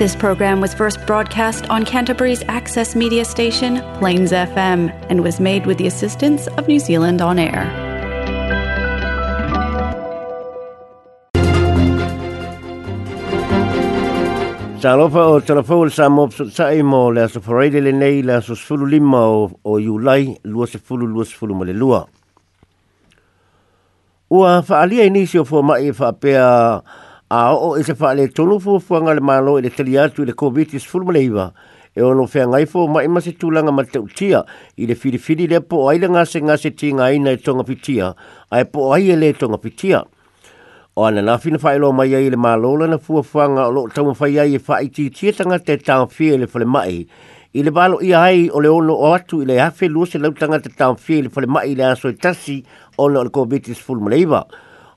This program was first broadcast on Canterbury's access media station, Plains FM, and was made with the assistance of New Zealand On Air. Salofa o telefon sa mo sai mo le so foreide le nei le so sulu lima o July lua se fulu lua se fulu male lua. Ua faalia inisi o fo mai faapea a o e se fa'ale tolu fu fuanga le malo e le tali atu i le COVID-19 e o lo fea ngai fo mai se tūlanga ma te utia i le whiriwhiri le po aile ngase ngase tinga ngai nei tonga pitia a po aile le tonga pitia. O ana na fina whaelo mai ai le malo lana fua fuanga o lo tamo fai ai fai e ti tietanga te tāng fie le fale mai i le balo i ai o le ono o atu i le hawhi luose lautanga te tāng fie le fale mai le a i e tasi o le COVID-19 fulmuleiwa. Fulmuleiwa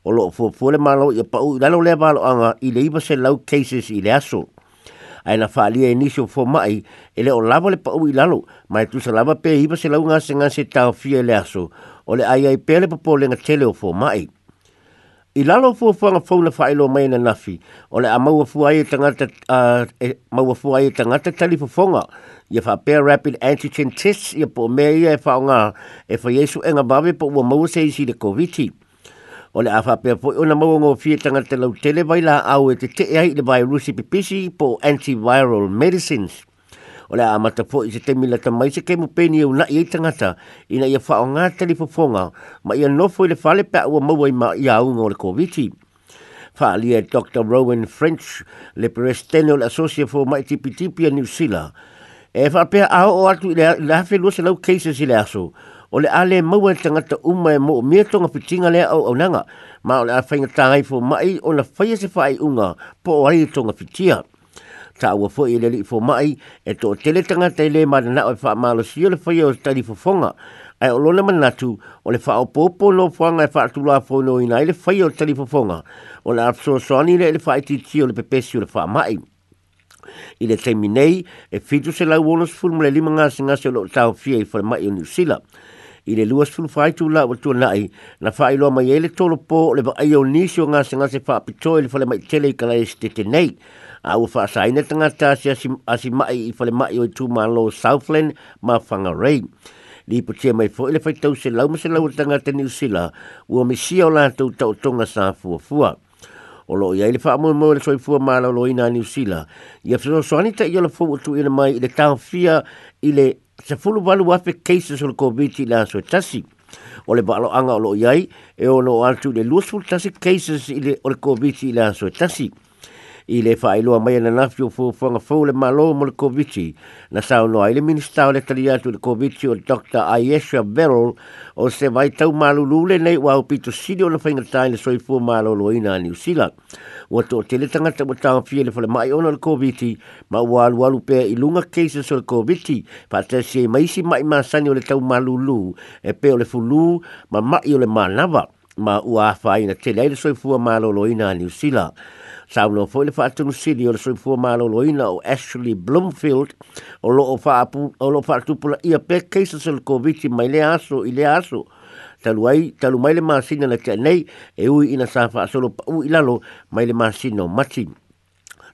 o lo fo fo le malo ia pa u la lo le malo anga i le iba se lau cases i le aso ai na fali e ni fo mai e le o lava le pa u i lalo mai tu se lava pe iba se lau nga se nga se tau fi e le aso o le ai ai pe le popo le nga tele o fo mai i lalo fo fo nga fo na fai lo mai na nafi o le amau fu ai e tangata uh, e mau fu ai e tangata tali fo fonga ia fa pe rapid antigen test ia po mea ia e fa nga e fa yesu e nga bave po ua mau se isi le covid -19 o le afa pe po ona mo ngo fi tanga te lau tele vai la au e te te e ai le vai rusi pe pisi po antiviral medicines o le amata po i te temi la tamai se kemu peni au na i tangata i na ia wha o ngā tali pofonga ma ia nofo i le whale pe aua maua i ma i au ngō le COVID-19. Whaalia Dr. Rowan French le perestenio associate for fō New Zealand e wha pe a o atu i le hawhi lua se lau cases i le aso o le ale maua e tangata uma e mo o mea tonga pitinga lea au au nanga, ma o le a whainga tāngai fō mai o na whaia e se whai unga po o ai tonga pitia. Ta ua fō i le li fō mai e tō tele tangata i le ma na o e wha malo si o le whaia o e tari fō fonga, ai o lona manatu o le wha o pōpō no whanga e wha tula fō no ina i le whaia e o tari fō fonga, o le a soani le le wha i o le pepesi o le wha mai. I le teimi e fitu se lau wonos fulmule lima ngā singa se lo tau fie i whare mai o New Zealand i le lua sulu fai tu la wa tu nai na fai loa mai ele tolo po le ba ayo nisi o ngase ngase fa apito ele fale mai tele i kala este te nei a u fa sa ina tanga ta si asi mai i fale mai o i tu ma lo Southland ma fanga rei li po tia mai fo ele fai tau se lau ma lau tanga te niu sila ua me si au la tau tau tonga sa fua fua o lo ia ele fa mo mo le soi fua ma lo ina niu sila ia fa so anita ia la fo utu ina mai i le tau fia i le se fulu valu wafe cases o le COVID la so tasi. O le balo anga o lo iai, e o lo altu le lusful tasi cases o le COVID la so tasi i le fa ilo mai na nafi o fo fo le malo mo le covid na sao no ai le le tali atu le covid o dr ayesha verol o se vai tau malu lule nei wa pito sidio le na tai le soi fo malo lo ina ni usila o to tele tanga te mata fi le fole mai ona le covid ma wa alu alu pe i lunga cases o le koviti fa te se mai si mai ma o le tau malu lu e pe o le fulu ma mai o le manava ma ua fa ina tele le soi fo malo lo ina ni usila saulo foi le fatu sili o le soi fua malo lo ina o Ashley Bloomfield o lo o faapu o lo fatu pula ia pe keisa sel covid mai le aso i le aso talu ai talu mai le masina na tia nei e ui ina sa fa solo u i lalo mai le masina o mati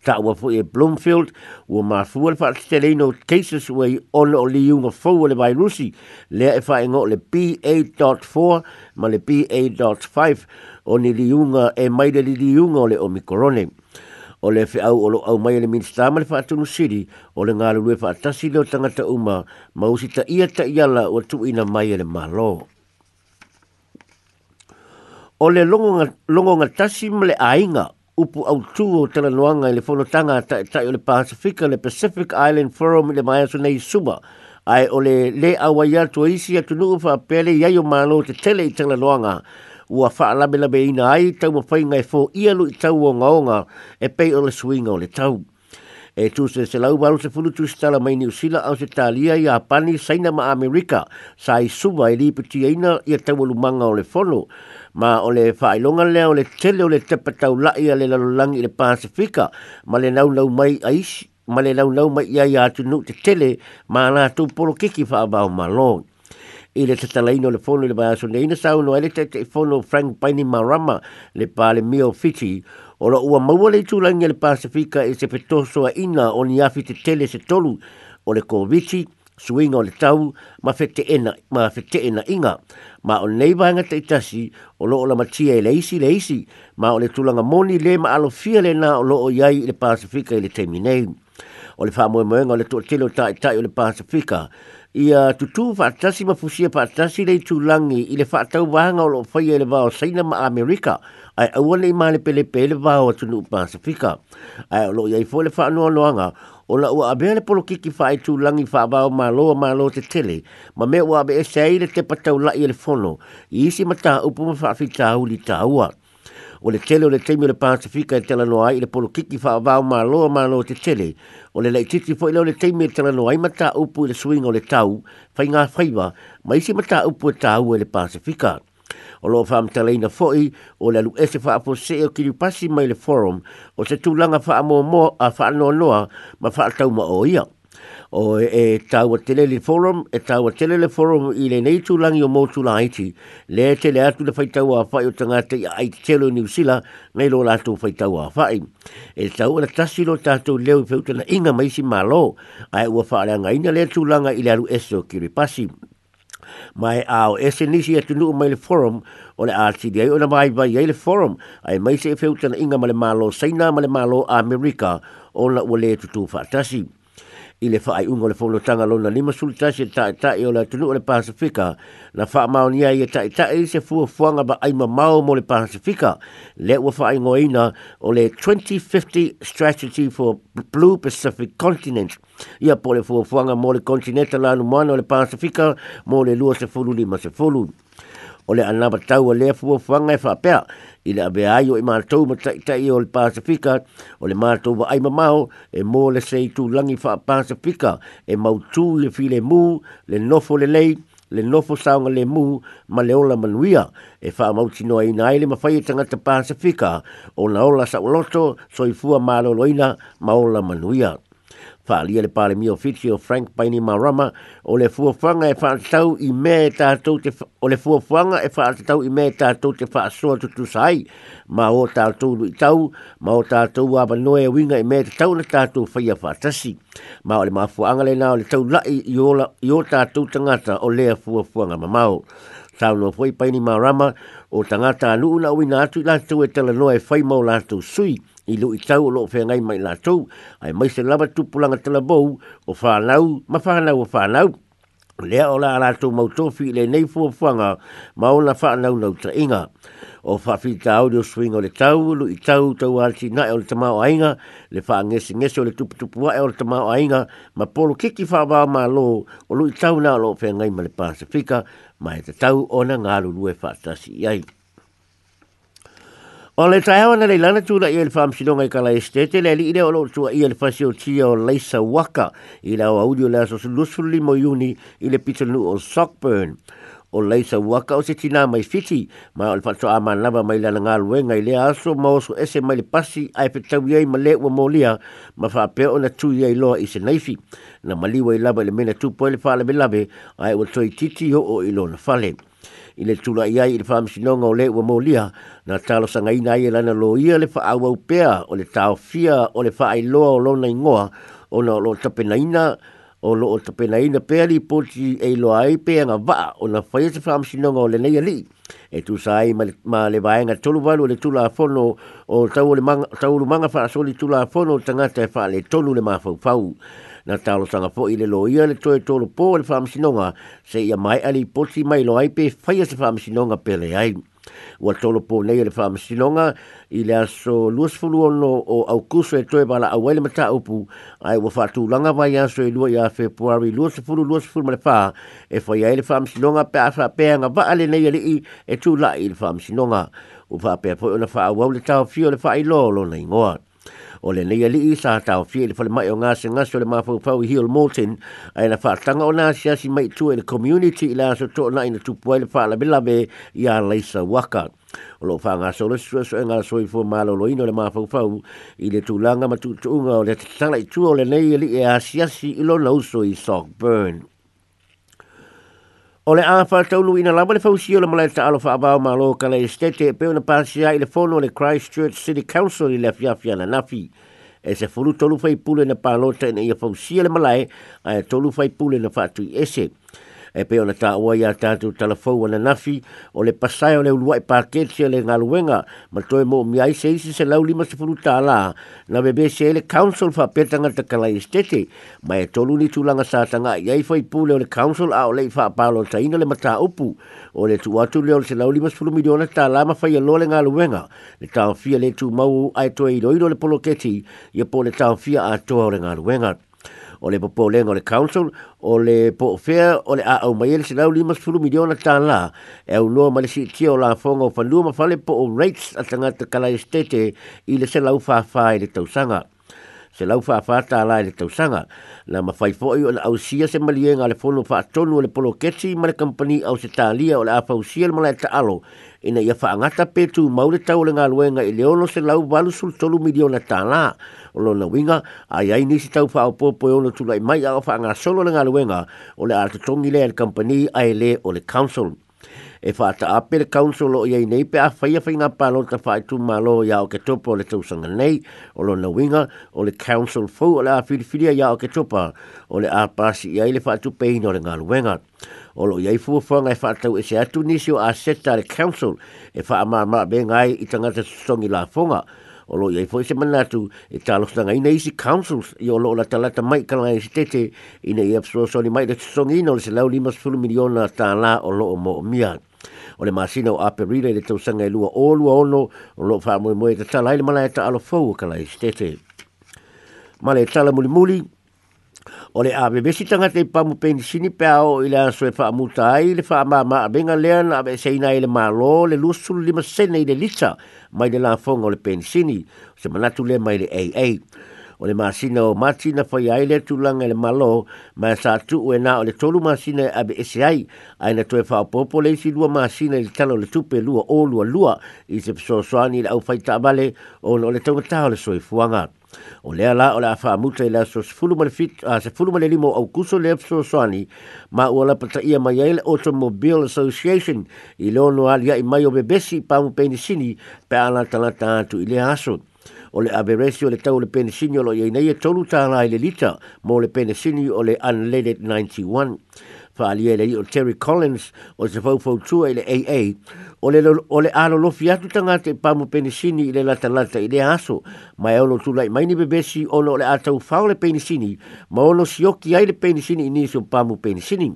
ta ua fu e Bloomfield ua ma fua le fatu tia leino keisas ua i ono o li yunga fau le vairusi lea e fa ingo le PA.4 ma le PA.5 o ni liunga e mai le liunga o le omikorone. O le fe au olo au mai le minister ma le whaatunu siri o le ngālulue whaatasi leo tangata uma ma usita ia ta iala o tu ina mai le malo. O le longonga, longonga tasi ma le ainga upu au tū o tala noanga i le whonotanga tai ta, o le Pacifica, le Pacific Island Forum i le maiasu nei suma ai o le le awaia tu isi atu nuu wha pele iai o malo te tele i tala noanga ua faa labe labe ina ai tau mawhai ngai fō ia lu i tau o ngaonga e pei o le suinga o le tau. E tu se se lau varu se fulu tu tala mai ni usila au se talia i Apani saina ma Amerika sa i suwa i e liputi eina i a tau alumanga o le fono ma o le whaelonga lea o le tele o le tepa tau lai a le lalolangi i le Pasifika ma le nau nau mai a isi ma le nau nau mai ia i atu nuk te tele ma nā polo kiki wha abau ma loni i le tatalaina o le fono i le vaeaso nei ina saunoa ai le taʻitaʻifono frank baini marama le pale mio fiti o loʻua maua le tu a le pasifika i e se fetosoaʻina o niafi tele se tolu o le koviti suiga o le tau ma fete ena ma fete ena inga ma o lenei vaega taʻitasi o lo lamatia i e le isi le isi ma o le tulaga moni lē ma alofia lenā o lo iai i le pasifika e le taimi o le faa moe moe ngā le tō tēlo tāi tāi o le Pasifika. Ia tutu faa tasi ma fusia faa tasi lei i le faa tau wahanga o lo fai e le o saina ma Amerika ai au ane i maale pele pe le vāo o nuu Pasifika. Ai o lo iai fō le faa noa noanga o la ua abea le polo kiki faa i tū langi faa vāo ma loa ma loa te tele ma me ua abea e sei le te patau lai e le fono i isi ma taha upu ma faa fi taha uli o le tele o le teimi o le pasifika e talanoa ai i le polokiki faavao maloa malo te tele o le laʻitiiti foʻi lea o le teimi e talanoa ai mataupu i le swing o le tau faigā faiva ma isi mataupu e tau e o le pasifika o loo faamatalaina foʻi o le alu ese faafosee o pasi mai le forum o se tulaga faamoamoa a faanoanoa ma faataumaʻo ia o e, e tau telele forum e tau telele forum i le nei tu langi o mo la iti le te le atu le fai a fai o tanga te i ai te telo ni usila ngai lo la tu fai tau a fai e tau na tasi lo tatu leo i feutana inga maisi malo ai ua fai le anga ina le tu langa i le aru eso kiri pasi mai ao ese nisi atu nuu mai le forum o le RTDA o na mai vai le forum ai maisi e feutana inga male malo saina male malo Amerika o la ua le tutu fatasi i le fa ai unga le fono tanga lo na lima sulta se ta ta i o le tunu o le pasifika na fa mau ni ai ta ta i e se fu fuanga ba ai ma mau mo le pasifika le wa fa ai ngoina o le 2050 strategy for blue pacific continent ia po le fu fuanga mo le continent la no mano le pasifika mo le lua se fulu lima se fulu o le anava tau a lea fua fanga e whapea i le awe ai o i mātou ma tai tai o le Pasifika o le mātou wa ai mamau e mō le seitu langi wha Pasifika e mautū le file mū le nofo le lei le nofo saunga le mū ma le ola manuia e wha mauti noa ina ai le mawhai e tangata Pasifika o na ola sa uloto so i fua mālo loina ma ola manuia. Whaalia le pāle mio fiti o Frank Paini Marama o le fuafanga e whaatau i mea e tātou te o le fuafanga e whaatau i mea e tātou te whaasua tutu sai ma o tātou lui tau ma o tātou aba a winga i mea te tau na tātou whaia whaatasi ma o le mafuanga le nao le tau lai i o, la, i o tātou tangata o lea fuafanga mamau tau no fwai paini marama o tangata anu una uina atu i lātou e tala noe whaimau lātou sui i lo i tau o lo fenga i mai la tau ai mai se lava tu pulanga tala bou o fa nau ma fa nau o fa nau le o la la tau mau tofi le nei fu fanga ma o fa nau nau tra inga o fa fi tau o swing o le tau lo i tau tau al si na o le tama o ainga le fa nges nges o le tu tu e o le tama o ainga ma polo kiki fa ba ma lo o lo i tau na lo fenga i mai le pasifika mai te tau ona ngalu lu e fa tasi iai. O le tae hawa nere lana tūna i ele whaam sinonga i kala estete, le ide o lo tua i ele whasi o tia o Leisa Waka, i le au audio le aso su limo iuni i le pitanu o Sockburn. O Leisa Waka o se tina mai fiti, ma o le whato a ma lava mai lana ngā luenga i le aso ma oso ese mai le pasi a e petau iei ma le ua molia, ma wha apeo na tū iei loa i se naifi. Na maliwa i lava le mena tūpoele whaale me lave, a e o toi titi ho o ilo na whale. Na i le tula i ai i le whamisinonga o le ua mōlia na talo sanga ina ai e lana lo ia le wha au au pea o le tau fia o le wha ai loa o lo na ingoa o na lo tapena ina o lo tapena ina pea li poti e loa ai pea nga vaa o na whai e te whamisinonga o le neia li e tu sa ai ma le vaenga tolu walu le tula fono o tau le manga, tau manga wha asoli tula fono tangata e wha le tonu le mafau fau fau na talo sanga po ile lo ia le to lo po le sinonga se ia mai ali si mai lo ai pe whaia se pe le ai. to lo po nei le fam sinonga ile aso luasfulu ono o au kuso e toe bala au ele mata upu ai ua whatūlanga vai aso e lua ari luas februari luas luasfulu ma le fa e whaia ele sinonga pe pe nga va ale nei ali i e fam sinonga o fa pe po ona fa au le tau fio le fa ilo lo nei ngoa. o le nei ali i sa tau fie le whale mai o ngase ngase o le mafau pau i Hill Morton ai na whātanga o nāsi asi mai tua i e le community i la aso tō na ina tupua i le whāla bilabe i a leisa waka. O lo whānga so le sua so e ngā soi fua mālo lo ino le mafau pau i le tūlanga matu tuunga o le tatala i tua o le nei ali i asi asi i lo nauso i Sockburn. Burn. O le afa taulu ina lawa le fausi o le malai ta alofa abao ma loka le estete e peo na pasia i le fono le Christchurch City Council i le fiafia na nafi. E se furu tolu fai pule na palota ina ia fausi o le malai a tolu fai pule na fatu i ese e pe ona tāua ia tātou talafou ana nafi o le pasai o le uluai e paketi le ngaluenga ma toi mo mi aise isi se lau lima sepulu tālā na bebe se e le council fa petanga ta kala estete ma e tolu ni tūlanga sātanga i ai fai pūle o le council a o le i fa pālo taina le mata upu o le tu atu leo se lau lima sepulu miliona tālā ma fai lo le ngaluenga le tāwhia le tu mau ai toi iroiro le poloketi ia po le tāwhia a toa o le ngaluenga o le popo le council o le po fea o le a o mai le sinau lima sulu miliona ta la e au loa ma le si tia o la fonga o fanua ma fale po o rates a tangata kalai estete i le se lau fa fa le tausanga se lau fa fa ta la le tausanga na ma fai foi o au sia se malienga le fono fa tonu le polo ketsi ma le company au se talia o le afa au sia le mala ta alo ina ia fa ngata pe tu mau le tau le nga luenga i leono se lau walu sul tolu miliona ta la o lo winga ai ai nisi se tau fa e au popo e ono tu mai a fa solo le nga luenga o le ata tongi le company ai le o le council e fa ta ape le council o ye pe a fa ye fina pa ta fa tu ma ya o ke topo le tu sanga nei o lo na winga o le council fo o la fi fi ya o ke topa o le a pa si le fa tu pe no le ngal wenga o lo ye fu fa ngai fa e ta e se atu ni a seta le council e fa ma ma be ngai i tanga songi la fonga o lo ia foi se manatu e talo sanga ina isi councils i o lo la talata mai ka ngai si tete ina i apsu so ni mai de songi no se lau lima sulu miliona ta la o lo mo mia o le masina o ape rile le tau sanga i lua o lua ono o lo fa mo mo e ta la ile mala e ta alo fo ka la si tete ma le tala muli muli o le avevesi tagata i pamopenisini pe ao i le aso e faamuta ai le faamāmaavega lea na aveeseina ai le mālō le 25 sene i le lita mai le lafoga o le penisini o se manatu lea mai le aa o le masina o mati na faia ai le atulaga i le mālō ma e sa atuu e na o le tolu masina e aveese ai ae na toe faaopoopo le isi lua masina i le tala o le tupe lua olualua i se fesoasoani i le aufaitaavale ona o le taugatā o le soifuaga O lea la o la afa amuta i la so se fulu male limo au kuso le epso soani ma ua la pata ia mai aile Automobile Association i leono alia i mai o bebesi pa un penisini pe ala talata atu i le aso. O le aberesi o le tau le penisini o lo iei nei e tolu tala i le lita mo le penisini o le Unleaded 91 faaalia i le o terry collins o se faufau tua i le aa o le alolofi atu tagata i pamo penisini i le latalata i lea aso mae olo tulaʻi mai ni vevesi ona o le a taufao le penisini ma ono sioki ai le penisini i nisi o pamo penisini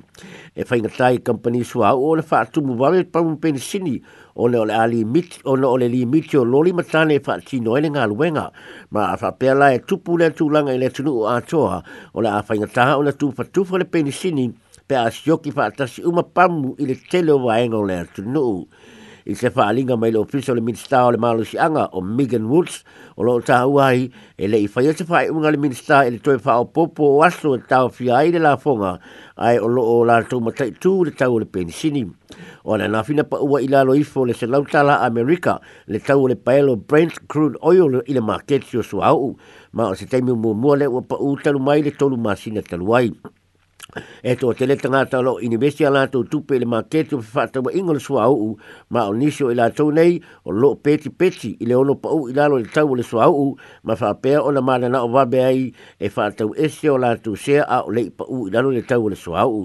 e faigatā i kampani suaau o le faatumu vale pamo penisini ona o le alimiti ona o le limiti o loli matane e faatino ai le galuega ma a faapea la e tupu le tulaga i le tunuu atoa o le a faigatā ona tufatufa le penisini pe a sioki fa atasi uma pamu i le tele o waenga o lea tunuu. I se whaalinga mai le ofisa o le minister o le malusi anga o Megan Woods o loo taha uai e le i whaia se whae unga le minister e le toi wha o popo o aso e tau fia ai le la fonga ai o loo la tau matai tū le tau o le pensini. O ana na fina pa ua i la lo ifo le se lautala Amerika le tau o le paelo Brent Crude Oil i le maketio su au ma o se teimi umu mua le ua pa utalu mai le tolu masina taluai. ai e to te le tanga talo universia la to tupe le maketu fa to ingol swa u ma onisho ila to nei o lo peti peti ile ono pa u ila lo tau le swa u ma fa pe ona ma na o va be ai e fa to ese o la to se a le pa u ila lo le tau le swa e u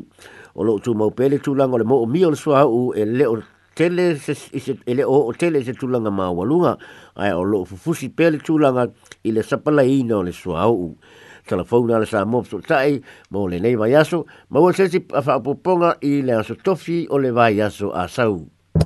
o lo tu mo pele tu lango le mo mi o le swa u e le o tele se se ele o tele se tu lango ma walunga ai o lo fufusi pele tu lango ile sapala ino le swa u telefona le sa mo sai mo le nei vai aso ma vo se si fa poponga i le aso tofi o le vai aso a sau